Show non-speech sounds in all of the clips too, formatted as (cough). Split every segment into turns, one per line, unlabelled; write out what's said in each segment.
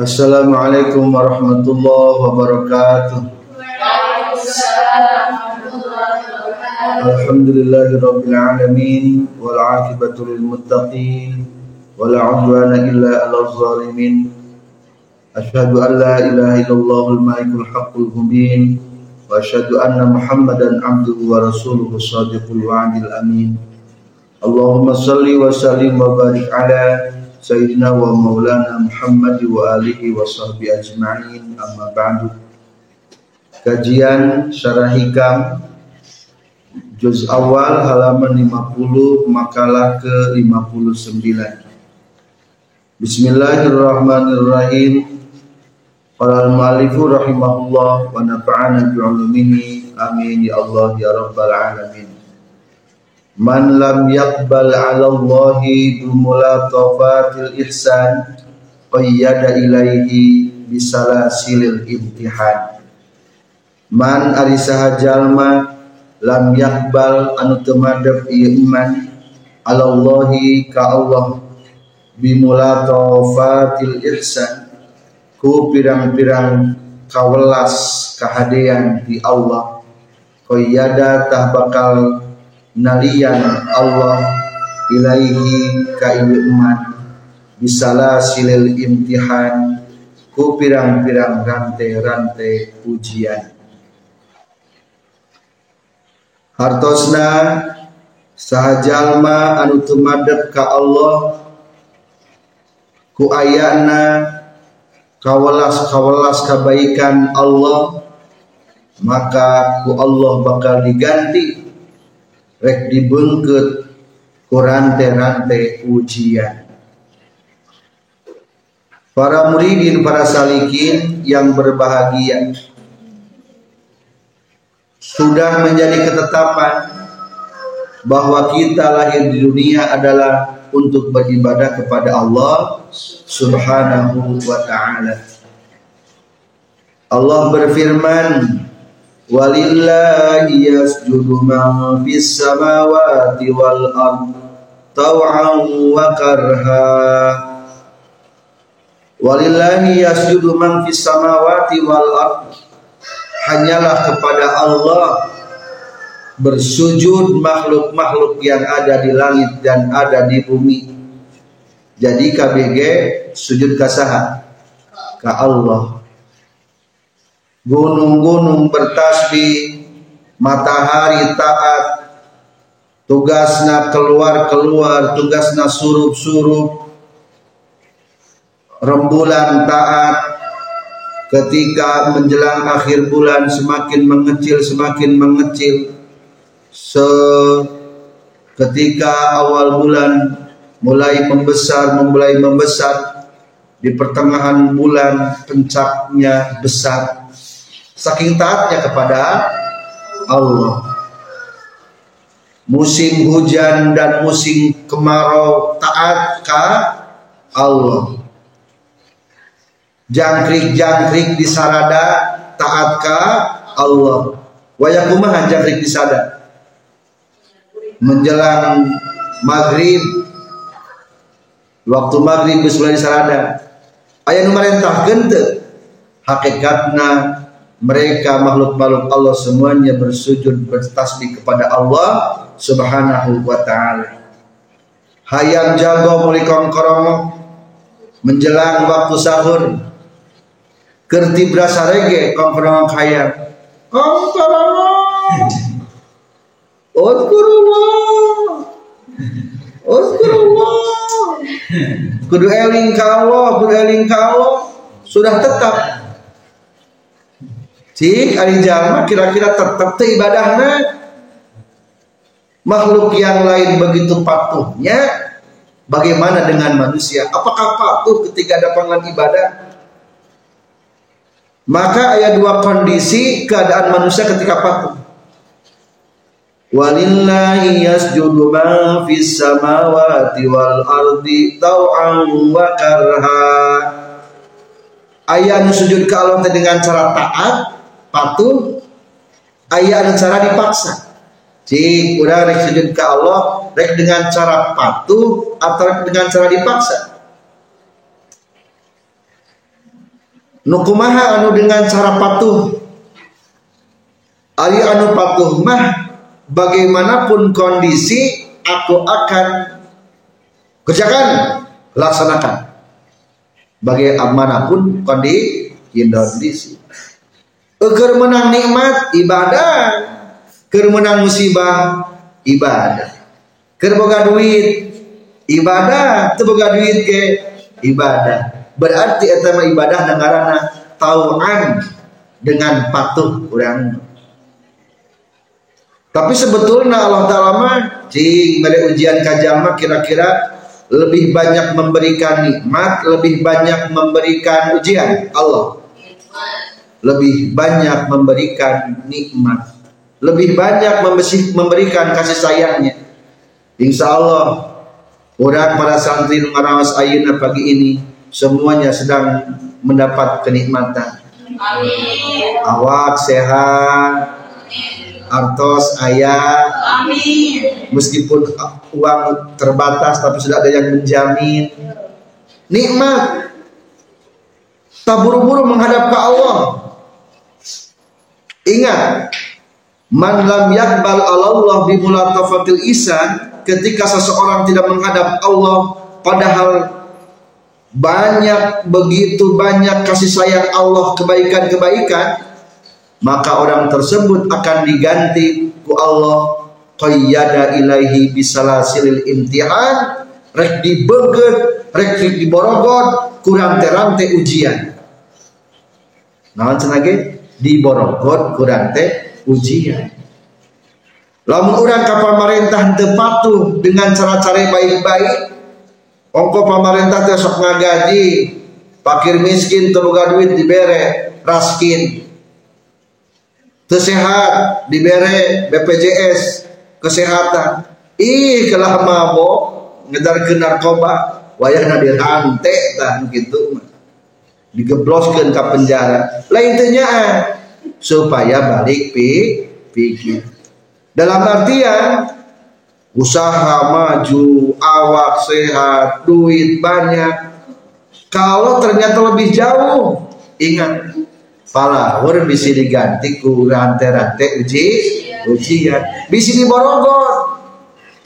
Assalamualaikum warahmatullahi wabarakatuh. Alhamdulillahi rabbil alamin wal aqibatu lil muttaqin wala udwana illa 'alal zalimin. Asyhadu an la ilaha illallahul malikul haqqul mubin wa asyhadu anna Muhammadan abduhu wa rasuluhu wa'dil amin. Allahumma salli wa sallim wa barik ala Sayyidina wa maulana Muhammad wa alihi wa sahbihi ajma'in. Amma ba'du. Kajian Syarah Hikam Juz awal halaman 50 makalah ke 59 Bismillahirrahmanirrahim. Para al-mu'alifu rahimahullah wa nafa'ana bi'ulumihi amin. Ya Allah ya rabbal alamin Man lam yaqbal 'ala Allahi bimulatafatil ihsan qayyada ilaihi bisalasilil imtihan. Man ari saha jalma lam yaqbal anu ieu iman 'ala Allahi ka Allah bimulatafatil ihsan ku pirang-pirang kawelas kahadean di Allah. Qayyada tah bakal nalian Allah ilaihi ka iman. Bisala silil imtihan ku pirang-pirang rante-rante ujian hartosna sahajalma anu tumadep ka Allah ku ayana kawalas-kawalas kebaikan Allah maka ku Allah bakal diganti rek dibengket. Kurante-rante ujian para muridin para salikin yang berbahagia. Sudah menjadi ketetapan bahwa kita lahir di dunia adalah untuk beribadah kepada Allah Subhanahu wa taala. Allah berfirman, man fis samawati wal ard taw'an wa karha. Walillahi yasjudu man fis samawati wal hanyalah kepada Allah bersujud makhluk-makhluk yang ada di langit dan ada di bumi. Jadi KBG sujud kasaha ka Allah gunung-gunung bertasbih, matahari taat, tugasna keluar-keluar, tugasna surup-surup, rembulan taat, ketika menjelang akhir bulan semakin mengecil, semakin mengecil, se ketika awal bulan mulai membesar, mulai membesar, di pertengahan bulan pencapnya besar, saking taatnya kepada Allah. Musim hujan dan musim kemarau taat ke Allah? Jangkrik-jangkrik di sarada taat ke Allah wayakumaha jangkrik di sarada. Menjelang maghrib waktu maghrib geus mulai sarada. Aya nu marentah gente hakikatna mereka makhluk-makhluk Allah semuanya bersujud bertasbih kepada Allah Subhanahu wa taala. Hayang jago muli kongkorong menjelang waktu sahur. Kerti berasa rege kongkorong hayang. Kongkorong. Uzkurullah. Uzkurullah. Kudu eling ka Allah, kudu eling ka Allah. Sudah tetap Cik ari jalma kira-kira tetap teh ibadahna? Makhluk yang lain begitu patuhnya bagaimana dengan manusia? Apakah patuh ketika ada panggilan ibadah? Maka ada dua kondisi keadaan manusia ketika patuh. Walillahi yasjudu ma fis samawati wal ardi tau'an wa karha. Ayat sujud ke Allah dengan cara taat patuh ayah ada cara dipaksa. Cik udah rek sujud ke Allah rek dengan cara patuh atau dengan cara dipaksa? Nukumaha anu dengan cara patuh. Ari anu patuh mah bagaimanapun kondisi aku akan kerjakan laksanakan. Bagaimanapun kondisi Eger menang nikmat ibadah. Ker menang musibah ibadah. Ker boga duit ibadah. Teu boga duit ke ibadah. Berarti eta ibadah dengarana tauan dengan patuh orang tapi sebetulnya Allah Ta'ala mah cing pada ujian kajama kira-kira lebih banyak memberikan nikmat, lebih banyak memberikan ujian. Allah. Lebih banyak memberikan nikmat, lebih banyak memberikan kasih sayangnya. Insya Allah orang para santri ngarawas ayuna pagi ini semuanya sedang mendapat kenikmatan. Amin. Awak sehat, artos ayah amin meskipun uang terbatas tapi sudah ada yang menjamin nikmat tak buru-buru menghadap ke Allah ingat man lam yakbal Allah bimulatafatil isan ketika seseorang tidak menghadap Allah padahal banyak begitu banyak kasih sayang Allah kebaikan-kebaikan maka orang tersebut akan diganti ku Allah qayyada ilaihi bisalasilil imtihan rek dibeget rek diborogot kurang terante ujian naon cenage diborogot kurang te ujian. Lamun orang ke pemerintah teu patuh dengan cara-cara baik-baik ongko pemerintah teh sok ngagaji pakir miskin teu duit dibere raskin. Sehat dibere BPJS kesehatan. Ih kelah mabok ngedar ke narkoba wayahna dirantai kan gitu digebloskan ke penjara. Lain ah, supaya balik pi pikir. Dalam artian usaha maju awak sehat duit banyak. Kalau ternyata lebih jauh ingat Falahur bisa diganti ku rante-rante uji ujian. Bisa diborogot.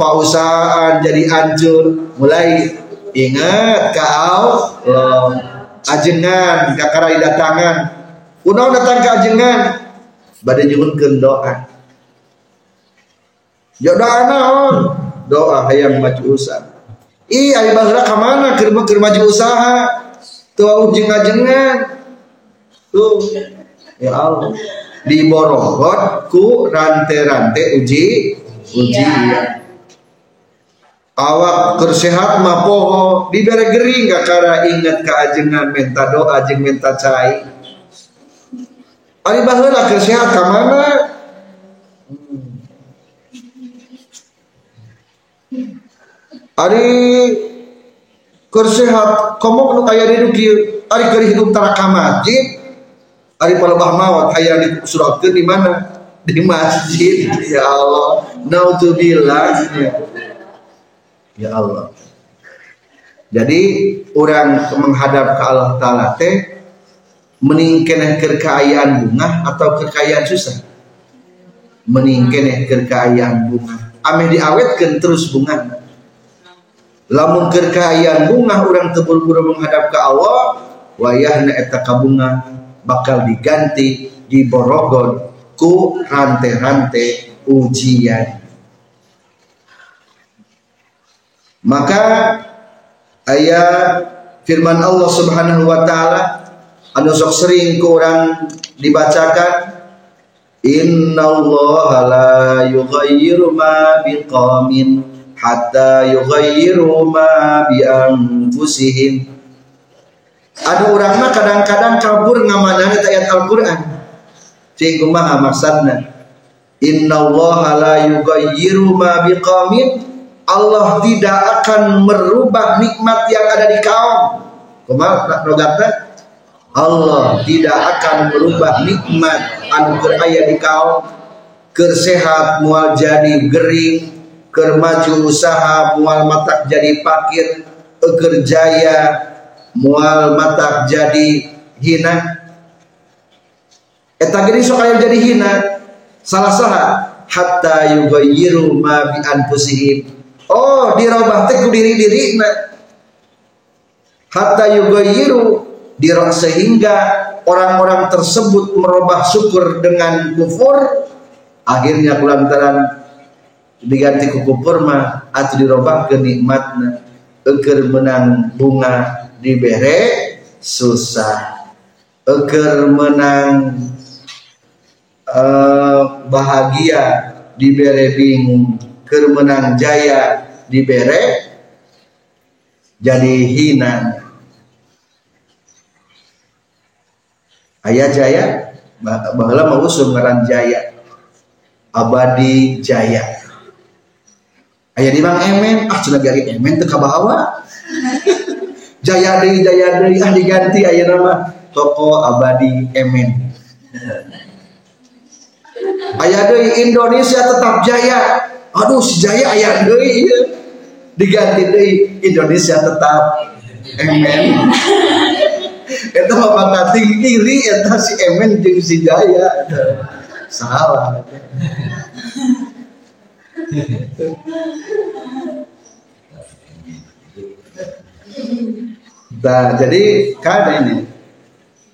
Pausahaan jadi hancur. Mulai ingat kau lo ajengan kakara datangan. Unau datang ke ajengan badai nyuhunkeun doa. Ya doa naon? Doa hayang maju usaha ih ari baheula ka mana? Keur maju usaha. Tuh ujung ajengan. Tuh, ya Allah. Diborogot ku rante-rante uji ujian. Awak tersehat mah poho dibere gering gak kara inget ke ajengan minta doa jeung minta cai. Ari baheula keur sehat ka mana? Ari keur sehat komok nu aya di dieu ari keur hidup tara ka masjid Ari palebah mawat hayang disurahkeun di mana? Di masjid. Ya Allah. Naudzubillah. Ya Allah. Jadi orang menghadap ke Allah Ta'ala teh meningkeneh kekayaan bunga atau kekayaan susah? Meningkeneh kekayaan bunga. Ameh diawetkan terus bunga. Lamun kekayaan bunga orang tebur-buru menghadap ke Allah wayahna eta bunga bakal diganti di Borogon ku rante-rante ujian maka ayat firman Allah Subhanahu wa taala anu sok sering kurang dibacakan Innallaha la yughayyiru ma biqamin hatta yughayyiru ma bi anfusihim ada orang mah kadang-kadang kabur ngamanana ayat Al-Qur'an. Cing kumaha maksudna? Innallaha la yughayyiru ma biqamin. Allah tidak akan merubah nikmat yang ada di kaum. Kumaha? Allah tidak akan merubah nikmat anu aya di kaum. Kersehat mual jadi gering, kermaju usaha mual matak jadi pakir, eger jaya mual mata jadi hina eta gini sok jadi hina salah saha hatta yughayyiru ma bi anfusihim oh dirobah teh ku diri-dirina hatta yughayyiru dirok sehingga orang-orang tersebut merubah syukur dengan kufur akhirnya kulantaran diganti ku kufur mah atau dirubah ke nikmatna eger menang bunga dibere susah. Eger menang uh, bahagia dibere bingung kemenang jaya dibere jadi hina. Ayah jaya bahwa mau ngaran jaya. Abadi jaya. Ayah di bang emen ah sudah biarin emen teka bawa (laughs) jaya deui jaya deui ah diganti ayah nama toko abadi emen. Ayah deui Indonesia tetap jaya aduh si jaya ayah deui iya. diganti deui Indonesia tetap emen itu bapak kating iri itu si emen jeung si jaya salah Nah, jadi kada ini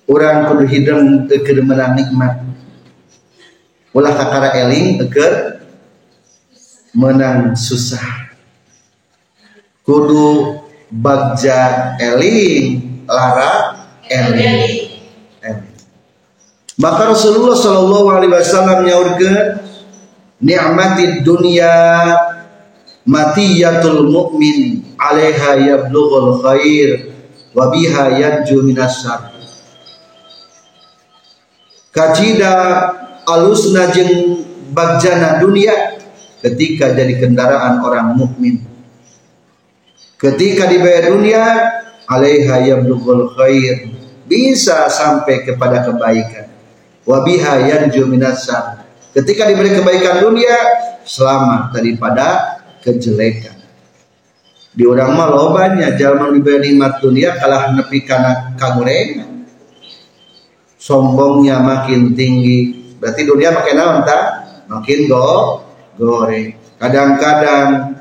orang kudu hidung eker menang nikmat. Ulah kakara eling eker menang susah. Kudu bagja eling lara eling. Maka Rasulullah Shallallahu Alaihi Wasallam nyaurkeun ni'matid dunya matiyatul mu'min alaiha yablughul khair wa biha yanju minasyar kacida alusna jeung bagjana dunia ketika jadi kendaraan orang mukmin. Ketika dibayar dunia alaiha yablughul khair. Bisa sampai kepada kebaikan. Wa biha yanju minasyar ketika diberi kebaikan dunia selamat daripada kejelekan. Di orang mah lobanya jalma diberi nikmat dunia kalah nepi kana kagurengan sombongnya makin tinggi. Berarti dunia makin naon makin go goreng. Kadang-kadang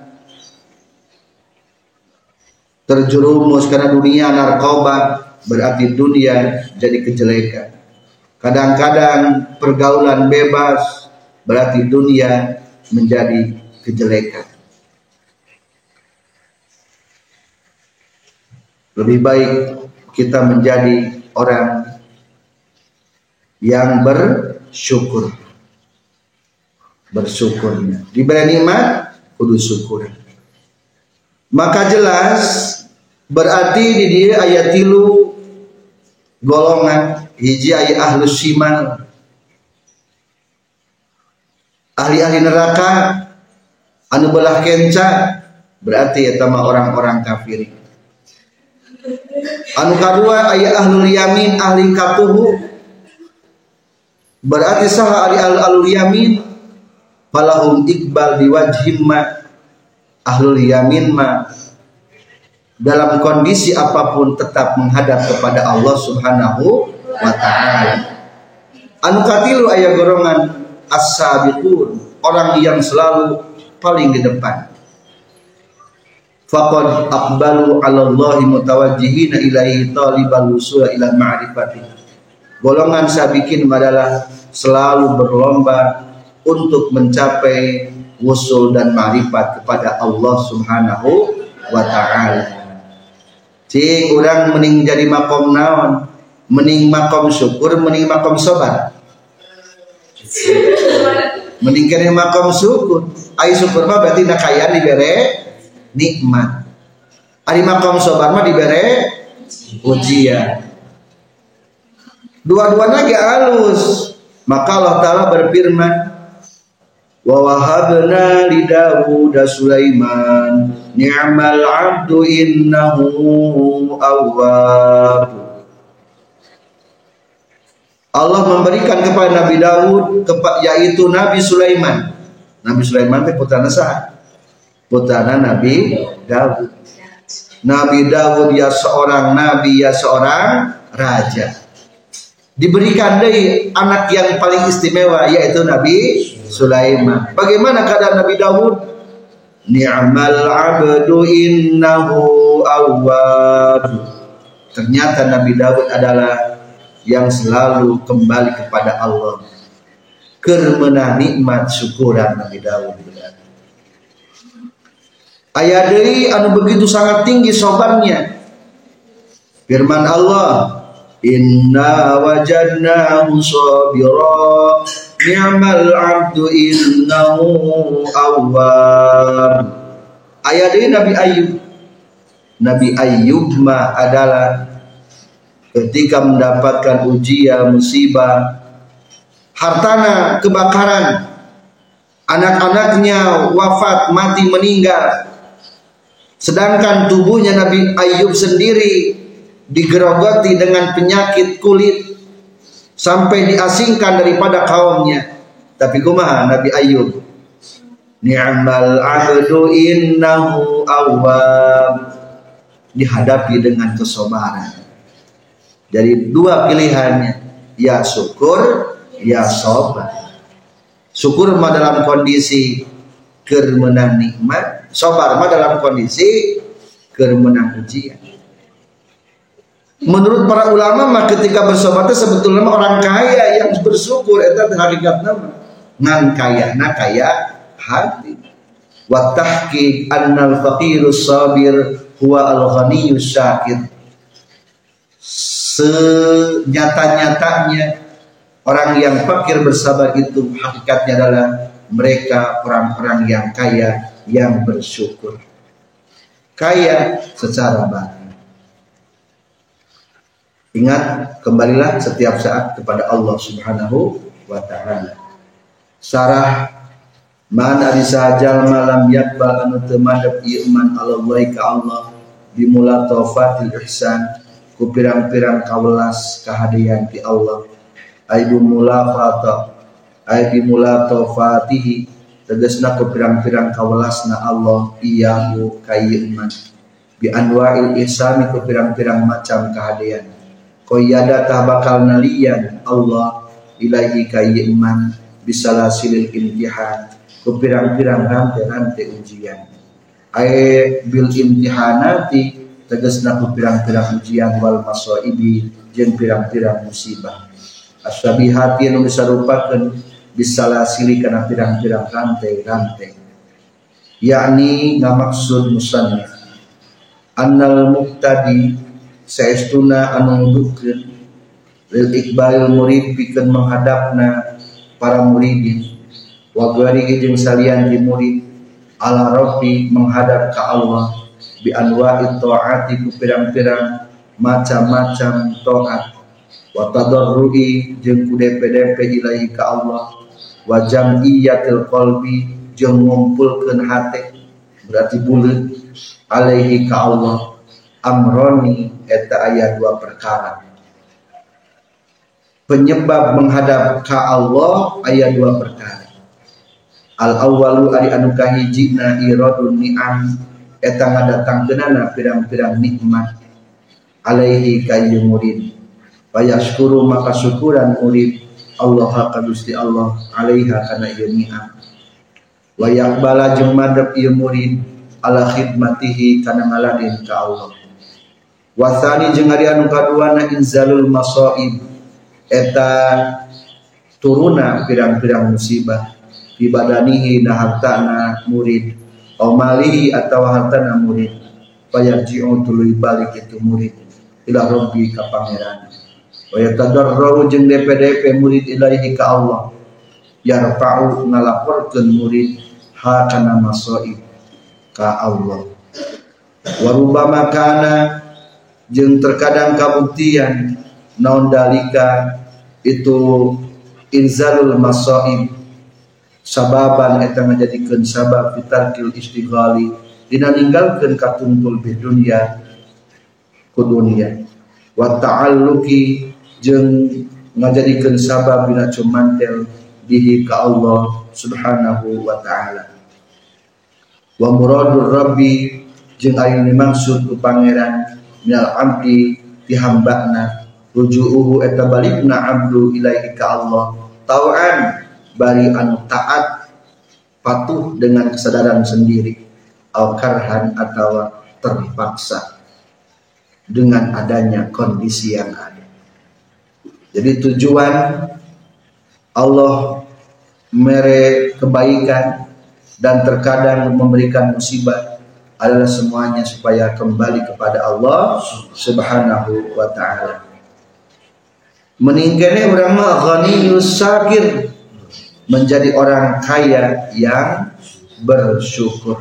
terjerumus karena dunia narkoba berarti dunia jadi kejelekan. Kadang-kadang pergaulan bebas berarti dunia menjadi kejelekan. Lebih baik kita menjadi orang yang bersyukur. Bersyukurnya. Diberi nikmat, kudu syukur. Maka jelas berarti di dia ayat tilu golongan hiji ayat ahlus siman ahli-ahli neraka anu belah kenca berarti ya orang-orang kafir anu kedua ayat ahlul yamin ahli katuhu berarti sah ahli ahlul yamin falahum iqbal diwajhim ma ahlul yamin ma. Dalam kondisi apa pun tetap menghadap kepada Allah Subhanahu wa taala. Anu katilu aya golongan as-sabiqun, orang yang selalu paling di depan. Faqad aqbalu 'ala Allah mutawajjihina ilaihi talibal wusul ila ma'rifati golongan sabikin adalah selalu berlomba untuk mencapai wusul dan ma'rifat kepada Allah Subhanahu wa taala. Cing urang mending jadi makom naon? Mending makom syukur mending makom sabar mending kene makom syukur. Ai syukur mah berarti nak kaya dibere nikmat. Ari makom sobar mah dibere ujian. Dua-duanya ge alus. Maka Allah taala berfirman wa wahabna li Dawud Sulaiman ni'mal 'abdu innahu awwab Allah memberikan kepada Nabi Daud yaitu Nabi Sulaiman. Nabi Sulaiman itu putra Nasa putrana Nabi Daud. Nabi Daud ya seorang nabi ya seorang raja. diberikan dari anak yang paling istimewa yaitu Nabi Sulaiman. Bagaimana keadaan Nabi Dawud? Ni'mal abdu innahu awwab. Ternyata Nabi Dawud adalah yang selalu kembali kepada Allah. Kermena nikmat syukuran Nabi Dawud. Ayat dari anu begitu sangat tinggi sobarnya. Firman Allah, Inna wajadnahu sabira Ni'mal abdu innahu awwab. Ayat ini Nabi Ayub Nabi Ayub ma adalah ketika mendapatkan ujian musibah hartana kebakaran anak-anaknya wafat mati meninggal. Sedangkan tubuhnya Nabi Ayub sendiri digerogoti dengan penyakit kulit sampai diasingkan daripada kaumnya. Tapi kumaha Nabi Ayub? Ni'mal abdu innahu awwab. Dihadapi dengan kesobaran. Jadi dua pilihannya. Ya syukur ya sobar syukur mah dalam kondisi kermenang nikmat sobar mah dalam kondisi kermenang ujian Menurut para ulama mah ketika bersobatnya sebetulnya orang kaya yang bersyukur. Itu hakikat nama. Ngan kaya na kaya hati. Wa tahqiq annal faqirus sabir huwa al ghaniyus syakir. Senyata-nyatanya orang yang fakir bersabar itu hakikatnya adalah mereka orang-orang yang kaya yang bersyukur. Kaya secara batin Ingat, kembalilah setiap saat kepada Allah Subhanahu wa taala. Sarah man ari sajal malam yakbal anu teu iman Allah ka Allah bimula taufatil ihsan ku pirang-pirang kawelas kahadian ti Allah ay bimula fata ay bimula taufatihi tegasna ku pirang-pirang kawelasna Allah iyahu iman bi anwa'il ihsani ku pirang-pirang macam kahadian koyada tah bakal nalian Allah ilahi kayi iman silil imtihan. Ku pirang-pirang rantai-rantai ujian. Ae bil imtihanati tegasna ku pirang-pirang ujian wal masaibi jeung pirang-pirang musibah. Ashabihati anu disarupakeun bisalasili kana pirang-pirang rantai-rantai. Yakni ngamaksud musannif. Annal muqtadi saestuna anu nuduhkeun lil iqbalil murid pikeun menghadapna para muridin. Wa gari jeung salian di murid. Ala rabbi menghadap ka Allah. Bi anwa'i taati ku pirang-pirang macam-macam taat. Wa tadarrui jeung ku DP-DP ilahi ka Allah. Wa jam'iyatil qalbi jeung ngumpulkeun hate berarti buleut alaihi ka Allah amroni eta ayat dua perkara. Penyebab menghadap ke Allah ayat dua perkara. Al awalu ari anu kahijina iradun ni'am eta ngadatangkeunana pirang-pirang nikmat. Alaihi kayu murid. Payashkuru maka syukuran murid. Allah ka Gusti Allah alaiha kana ieu ni'am. Wa yaqbala jeung madep ieu murid. Ala khidmatihi kana ngaladin ka Allah wasani jeung ari anu kaduana inzalul masaib. Eta turuna pirang-pirang musibah. Di badanihi na hartana murid omalihi atau hartana murid. Payarji'u tuluy balik itu murid. Ila rabbi ka pangeran. Wa yatadarru jeung DPDP murid ilahi ka Allah. Yarfa'u ngalaporkeun murid ha kana masaib ka Allah. Wa rubbama kana jeng terkadang kabuktian non dalika itu inzalul masaib sababan eta ngajadikeun sabab fitarkil istighali. Dina ninggalkeun katungtul bi dunya ku dunia. Wa ta'alluqi jeung ngajadikeun sabab dina cumantel bihi ka Allah subhanahu wa ta'ala. Wa muradur rabbi jeung aya maksud ku pangeran minal abdi di hambana rujuuhu eta balikna abdu ilaihi ka Allah. Tauan bari anu taat patuh dengan kesadaran sendiri. Al karhan atau terpaksa dengan adanya kondisi yang ada. Jadi tujuan Allah mere kebaikan dan terkadang memberikan musibah adalah semuanya supaya kembali kepada Allah Subhanahu wa taala. Meninggalnya orang mah ghaniyus syakir menjadi orang kaya yang bersyukur.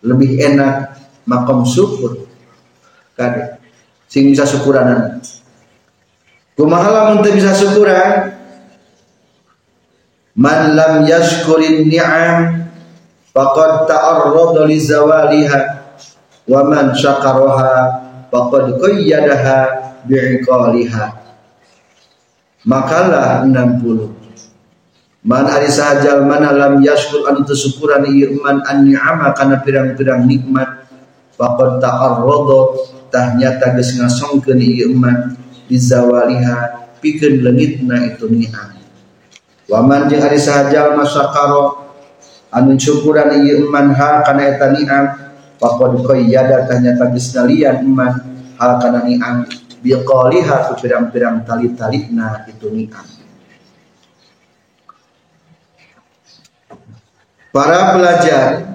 Lebih enak makam syukur. Kade. Sing bisa syukuranan. Kumaha lamun teu bisa syukuran? Man lam yashkurin ni'am faqad ta'arrada li zawaliha wa man syakaraha faqad qayyadaha bi'iqaliha. Makalah 60 Man ari sahajal mana lam yashkur anu tersyukuran ieu man an ni'ama kana pirang-pirang nikmat faqad ta'arrada tah nyata geus ngasongkeun ieu man bizawaliha pikeun leungitna itu ni'am. Wa man jeung ari sahajal anu syukuran ieu iman ha kana eta ni'am faqad qayyada tanya tagis nalian iman ha kana ni'am biqaliha ku pirang-pirang tali-talina itu ni'am. Para pelajar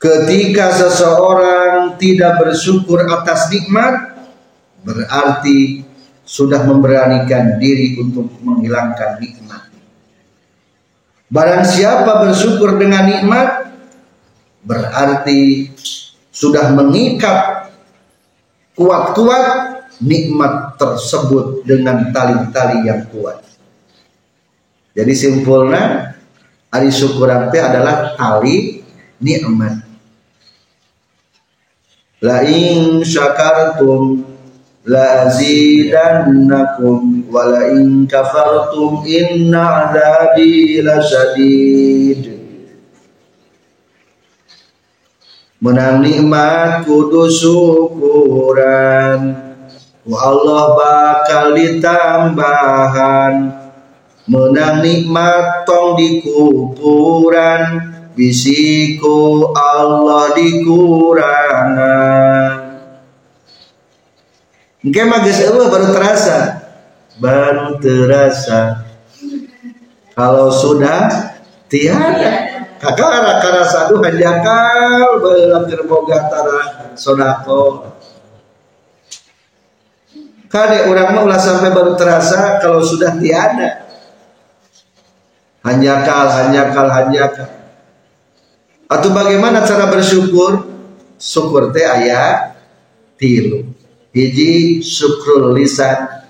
Ketika seseorang tidak bersyukur atas nikmat Berarti sudah memberanikan diri untuk menghilangkan nikmat Barang siapa bersyukur dengan nikmat berarti sudah mengikat kuat-kuat nikmat tersebut dengan tali-tali yang kuat. Jadi simpulnya hari syukuran itu adalah tali nikmat. La in syakartum la azidannakum wa la in kafartum inna adzabi lasyadid. Menang nikmat kudu syukuran wa Allah bakal ditambahan menang nikmat tong di kuburan bisiku Allah dikurangan Engke mah geus baru terasa. Baru terasa. Kalau sudah tiada. Kakara kara sadu hanjakal baheula keur boga tara sodako. Kade orang mah sampai baru terasa kalau sudah tiada. Hanjakal, hanjakal, hanjakal. Atau bagaimana cara bersyukur? Syukur teh ayat tilu hiji syukur lisan.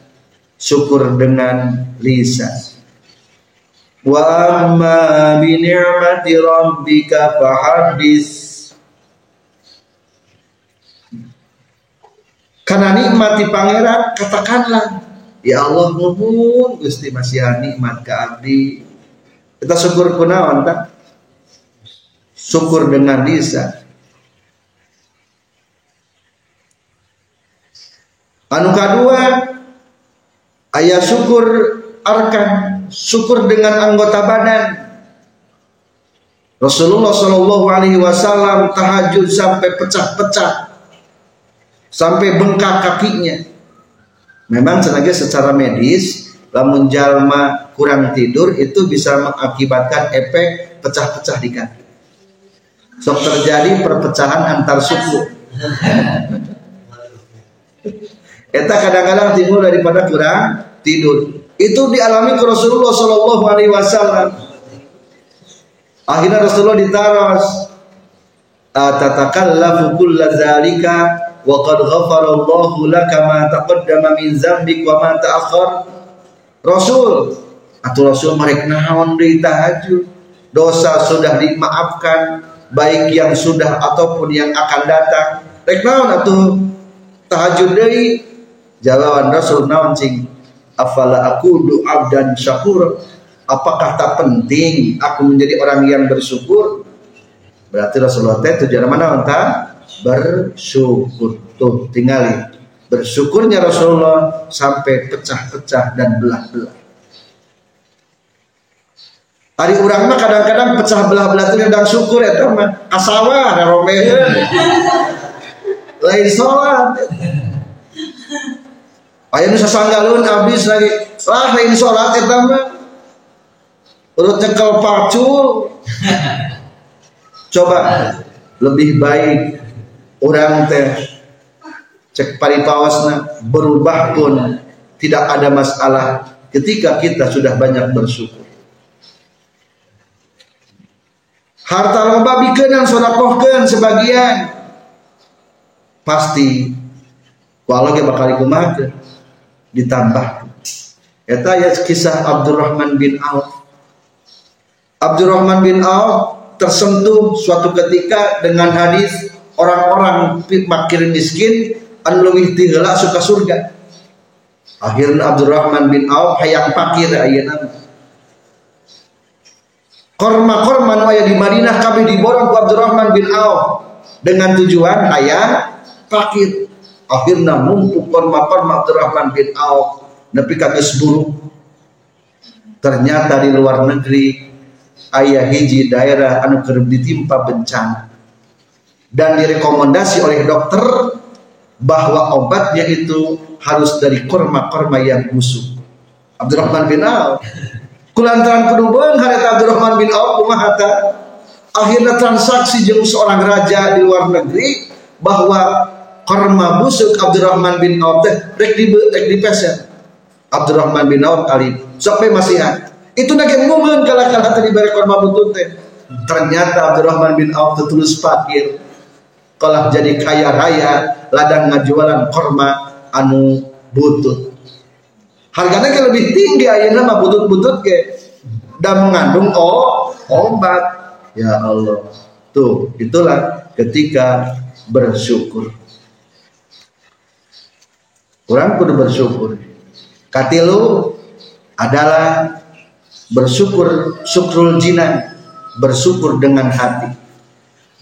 Syukur dengan lisan. Wa amma bi ni'mati rabbika fahaddis. Karena nikmati pangeran katakanlah ya Allah nuhun Gusti masih nikmat ke abdi. Kita syukur kunaon tak syukur dengan lisan Anu kedua ayah syukur arkan syukur dengan anggota badan. Rasulullah Shallallahu Alaihi Wasallam tahajud sampai pecah-pecah sampai bengkak kakinya. Memang sebagai secara medis lamun jalma kurang tidur itu bisa mengakibatkan efek pecah-pecah di kaki. Sok terjadi perpecahan antar suku (laughs) Eta kadang-kadang timbul daripada kurang tidur. Itu dialami ke Rasulullah Shallallahu Alaihi Wasallam. Akhirnya Rasulullah ditaras. Atatakallafu kulla zalika wa qad ghafara Allahu laka ma taqaddama min zambik wa ma ta'akhkhar. Rasul atau Rasul mereka naon deui tahajud. Dosa sudah dimaafkan baik yang sudah ataupun yang akan datang. Rek naon atuh tahajud deui Jawaban Rasul naon cing afala aku doa dan syakur apakah tak penting aku menjadi orang yang bersyukur? Berarti Rasulullah teh tujuan mana entah bersyukur. Tuh tinggali. Bersyukurnya Rasulullah sampai pecah-pecah dan belah-belah. Hari urang mah kadang-kadang pecah belah-belah itu dan syukur ya teman kasawa ada romeun lain sholat Ayo nu sasanggalun habis lagi. Lah lain sholat eta mah. Urut nyekel pacul (laughs) coba lebih baik orang teh cek paripawasna berubah pun tidak ada masalah ketika kita sudah banyak bersyukur. Harta loba bikeun sodakohkeun sebagian. Pasti walau ge bakal dikumahakeun ditambah. Eta ya kisah Abdurrahman bin Auf. Abdurrahman bin Auf tersentuh suatu ketika dengan hadis orang-orang makir miskin anu leuwih tinggal suka surga. Akhirnya Abdurrahman bin Auf hayang pakir ayeuna korma-korma nu aya di Madinah kabeh diborong ku Abdurrahman bin Auf dengan tujuan aya fakir. Akhirnya numpuk korma-korma Abdurrahman bin Auf nepi ka buruk. Ternyata di luar negeri ayah hiji daerah anu kerep ditimpa bencana dan direkomendasi oleh dokter bahwa obatnya itu harus dari korma-korma yang busuk. Abdurrahman bin Auf kulantaran kudubeun harita Abdurrahman bin Auf kumaha akhirnya transaksi jeung seorang raja di luar negeri bahwa karma busuk Abdurrahman bin Auf teh rek di rek di pesen Abdurrahman bin Auf kali sampai masih itu nage ngumeuan kala kala tadi bare korma butut teh. Ternyata Abdurrahman bin Auf tertulis fakir kalau jadi kaya raya ladang ngajualan korma anu butut harganya kan lebih tinggi ayeuna mah butut-butut ke. Dan mengandung oh obat. Ya Allah. Tuh itulah ketika bersyukur kurang kudu bersyukur. Katilu adalah bersyukur syukrul jinan bersyukur dengan hati.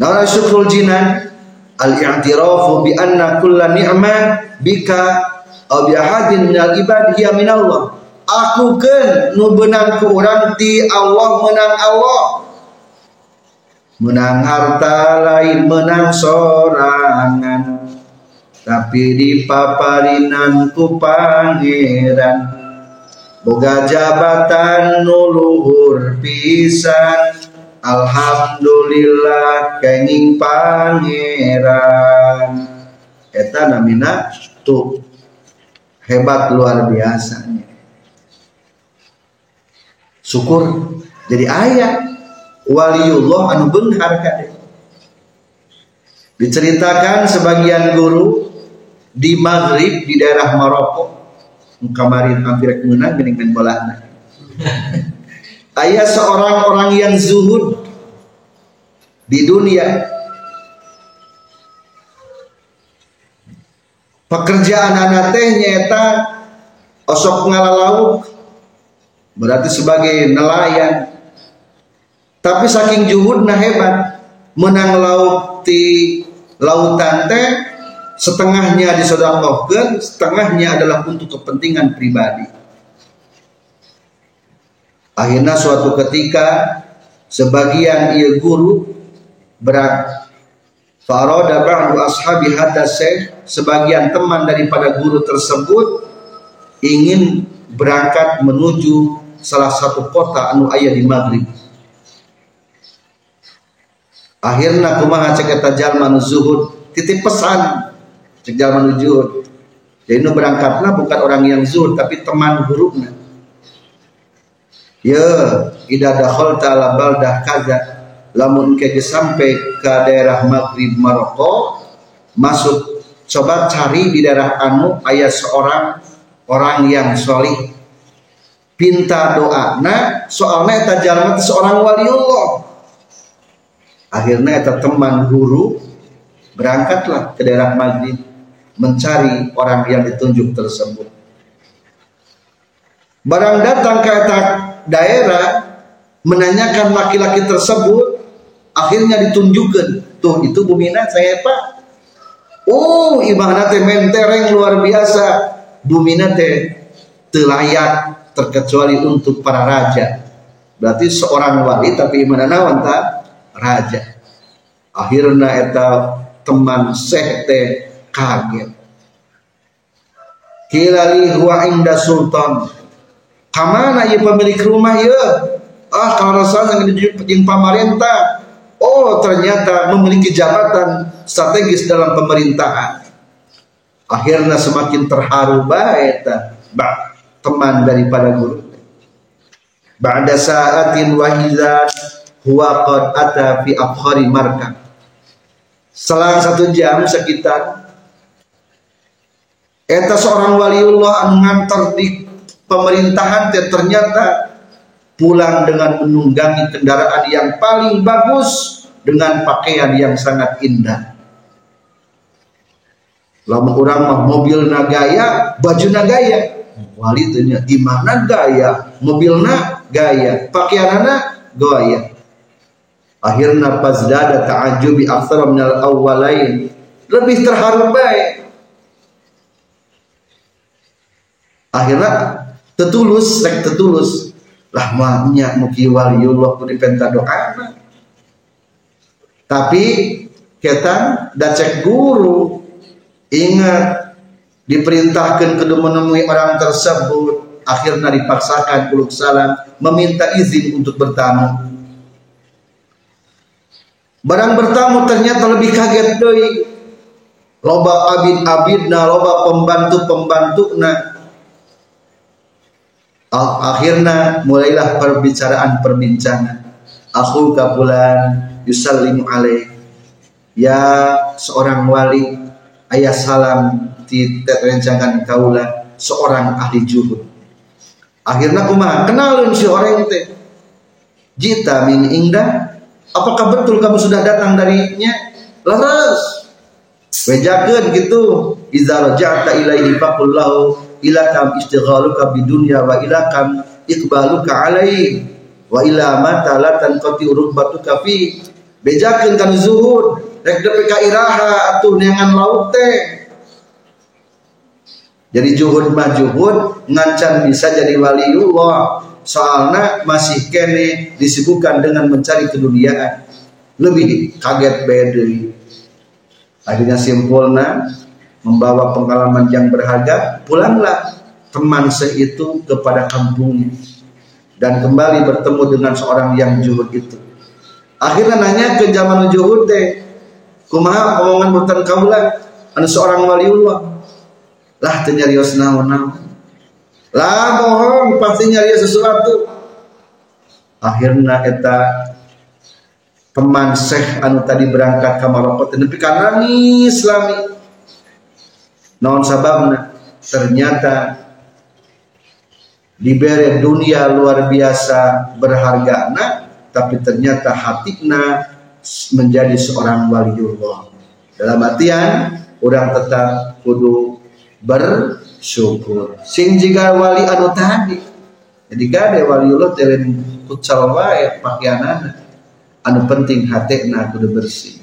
Nah syukrul jinan al-i'tirafu bi anna kulla ni'mah bika aw bihadin minal ibad hiya minallah. Aku kan nu benang ku urang ti Allah menang Allah. Menang harta lain menang sorangan tapi di paparinan ku pangeran boga jabatan nuluhur pisan. Alhamdulillah kenging pangeran. Eta namina tuh hebat luar biasanya. Syukur jadi ayat waliullah anu benghar diceritakan sebagian guru di Maghrib di daerah Maroko kemarin hampir menang gini bola. Ayat seorang orang yang zuhud di dunia. Pekerjaan anak teh nyata osok ngalalauk berarti sebagai nelayan. Tapi saking juhudna hebat menang laut di lautan teh setengahnya disodakohkan setengahnya adalah untuk kepentingan pribadi. Akhirnya suatu ketika sebagian ia guru berat. Faroda ba'du ashabi hadda sebagian teman daripada guru tersebut ingin berangkat menuju salah satu kota anu ayah di Maghrib. Akhirnya kumaha cek eta jalma zuhud? Titip pesan cek jalma zuhud. Jadi nu berangkatnya bukan orang yang zuhud tapi teman gurunya. Ya, idza dakhalta ala baldah kaza. Lamun keje sampai ke daerah Maghrib Maroko masuk coba cari di daerah anu ayah seorang orang yang solih. Pinta doa. Nah soalnya eta jalma seorang waliullah. Akhirnya eta teman guru berangkatlah ke daerah Maghrib mencari orang yang ditunjuk tersebut. Barang datang ke daerah menanyakan laki-laki tersebut akhirnya ditunjukkan tuh itu Bumina saya pak. Oh ibadah teh mentereng luar biasa. Bumi teh telayak terkecuali untuk para raja. Berarti seorang wali tapi iman nawan raja. Akhirnya eta teman seh teh kaget. Kilali huwa inda sultan. Kamana ya pemilik rumah ya ah kalau rasanya yang pemerintah. Oh ternyata memiliki jabatan strategis dalam pemerintahan. Akhirnya semakin terharu baik teman daripada guru. Ba'da sa'atin wahizat huwa qad ata fi abkhari markab. Selang satu jam sekitar eta seorang waliullah anu ngantar di pemerintahan ternyata pulang dengan menunggangi kendaraan yang paling bagus dengan pakaian yang sangat indah. Lama orang mah mobil nagaya, baju nagaya. Wali tanya mana gaya, mobilna gaya, pakaianana gaya. Akhirnya pas dada ta'ajubi aktsara minal awwalain. Lebih terharu baik. Akhirnya tetulus, sek tetulus lah mahnya muki waliullah ku dipenta doa tapi kita dacek guru ingat diperintahkan kudu menemui orang tersebut. Akhirnya dipaksakan kuluk salam meminta izin untuk bertamu. Barang bertamu ternyata lebih kaget doi loba abid abidna loba pembantu pembantu na akhirnya mulailah perbicaraan perbincangan. Aku kapulan yusallimu alaih. Ya seorang wali ayah salam di rencangan kaula seorang ahli juhud. Akhirnya kuma kenalin si orang itu. Jita min indah. Apakah betul kamu sudah datang darinya? Laras. Bejakan gitu. Iza raja'ta ilaihi faqul lahu ilakam istighaluka bidunya wa ilakam iqbaluka alai. Wa ila mata la tanqati urbatuka fi. Bejakeun kan zuhud. Rek depe ka iraha atuh neangan laut teh jadi juhud mah juhud ngancan bisa jadi waliullah. Soalnya masih kene disibukkan dengan mencari keduniaan. Lebih kaget beda akhirnya simpulnya membawa pengalaman yang berharga, pulanglah teman seitu kepada kampungnya dan kembali bertemu dengan seorang yang juhud itu. Akhirnya nanya ke zaman juhud teh, kumaha omongan buatan kaulah, anu seorang waliullah. Lah teu nyarios naon Lah bohong pasti nyarios sesuatu. Akhirnya eta teman Syekh anu tadi berangkat ke Maroko tapi karena nangis lami non sababna ternyata diberi dunia luar biasa berharga na tapi ternyata hatikna menjadi seorang waliullah dalam artian orang tetap kudu bersyukur. Sing jika wali anu tadi jadi gade waliullah telen kucal wae pakaianana. Anu penting hatikna kudu bersih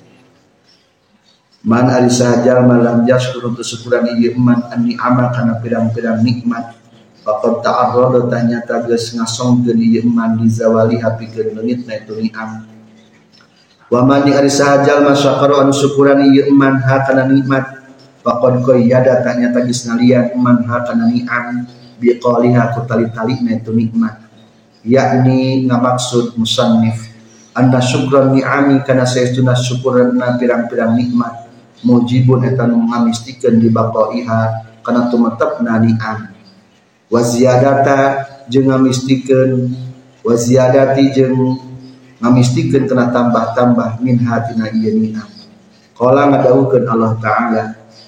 Man ari sahajal malam yaskur untuk syukuran ieu man ani amal kana pirang-pirang nikmat. Faqad ta'arrada tanya tages ngasongkeun ieu man di zawali hapikeun leungitna itu ni'am. Wa man ari sahajal masyakara anu syukuran ieu man ha kana nikmat. Faqad qayyada tanya tagis nalian man ha kana ni'am. Biqaliha ku tali-talina itu nikmat. Yakni ngamaksud musannif. Anda syukran ni'ami kana saestuna syukuran pirang-pirang nikmat mujibun eta nu ngamistikeun di baqaiha kana tumetepna ni'am wa ziyadata jeung ngamistikeun wa ziyadati jeung ngamistikeun kana tambah-tambah min hatina ieu ni'am. Qala ngadawukeun Allah taala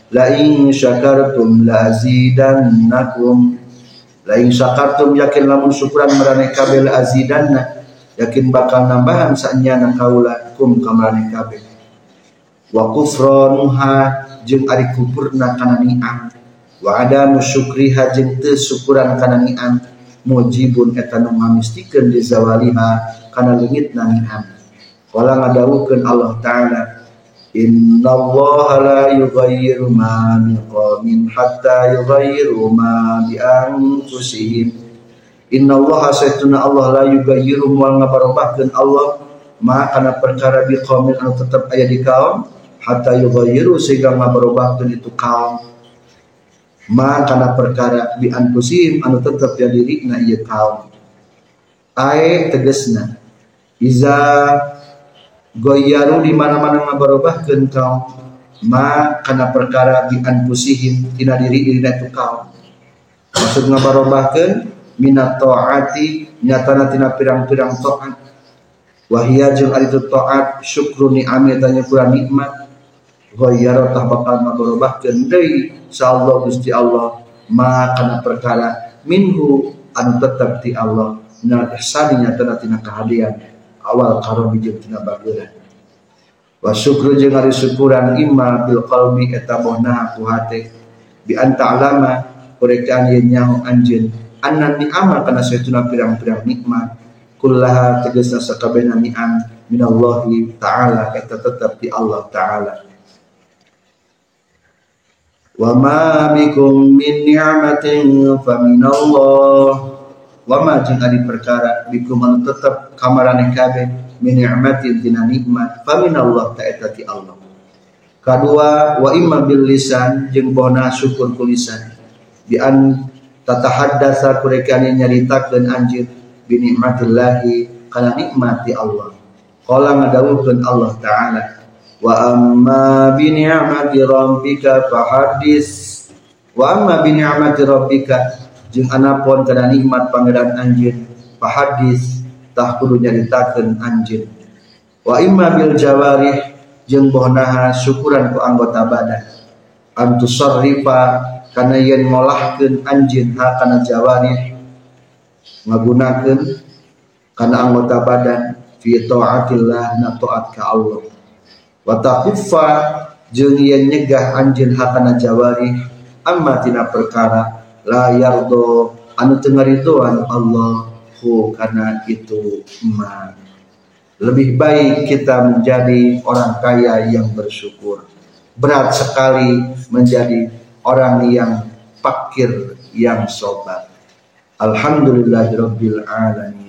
la in syakartum la azidannakum. La in syakartum yakin lamun syukuran marane kabeh azidanna yakin bakal nambahan sanyana kaula kum kamane kabeh wa kufranuha jeung ari kupurna kana ni'am wa adamu syukriha jeung teu syukuran kana ni'am mujibun eta nu ngamistikeun di zawaliha kana leungitna ni'am qala ngadawukeun Allah taala Inna Allah la yughayyiru ma biqawmin hatta yughayyiru ma bi anfusihim. Inna Allah sayyiduna Allah la yughayyiru wa ngabarobahkeun Allah ma kana perkara biqawmin anu tetep aya di kaum hatta yughayyiru sehingga ngabarobahkeun itu kaum ma kana perkara bi anfusihim anu tetep ya dirina ieu kaum. Ae tegesna iza goyaru di mana-mana ngabarobahkeun kaum ma kana perkara bi anfusihim tina diri diri itu kaum maksud ngabarobahkeun minat taati nyatana tina pirang-pirang taat. Wahia jeung ari taat syukru ni'ami tanya pura nikmat goyaru tah bakal ngabarobahkeun deui insyaallah Gusti Allah ma kana perkara minhu anu tetep ti Allah. Minal ihsani nyatana tina kahadian awal karo bijil tina bageura wa syukru jeung ari syukuran imma bil qalbi eta bohna ku hate. Bi anta alama kurekan yen nyaho anjeun. Anna ni'ama kana saytuna pirang-pirang nikmat. Kullaha tegasna sakabehna ni'am. Minallahi ta'ala eta tetap di Allah ta'ala wa ma bikum min ni'matin fa minallah. Wa ma jeung ari perkara bikum anu tetep kamarane kabeh min ni'matin tina nikmat fa min Allah ta eta ti Allah. Kadua wa imma bil lisan jeung bona syukur ku lisan. Bi an tatahaddasa kurekane nyaritakeun anjeun bi nikmatillahi kana nikmati Allah. Qala ngadawukeun Allah taala wa amma bi ni'mati rabbika fahaddis wa amma bi ni'mati rabbika jeung anapun kana nikmat pangeran anjeun hadis tah kudu nyaritakeun anjeun. Wa imma bil jawarih jeung bohnaha syukuran ku anggota badan. Antu sarrifa kana yen ngolahkeun anjeun ha kana jawarih ngagunakeun kana anggota badan fi taatillah na taat ka Allah wa taquffa jeung yen nyegah anjeun ha kana jawarih amma tina perkara la yardo anu tengaritoan Allah hu karena itu ma lebih baik kita menjadi orang kaya yang bersyukur. Berat sekali menjadi orang yang fakir yang sobat. Alhamdulillahirabbil alamin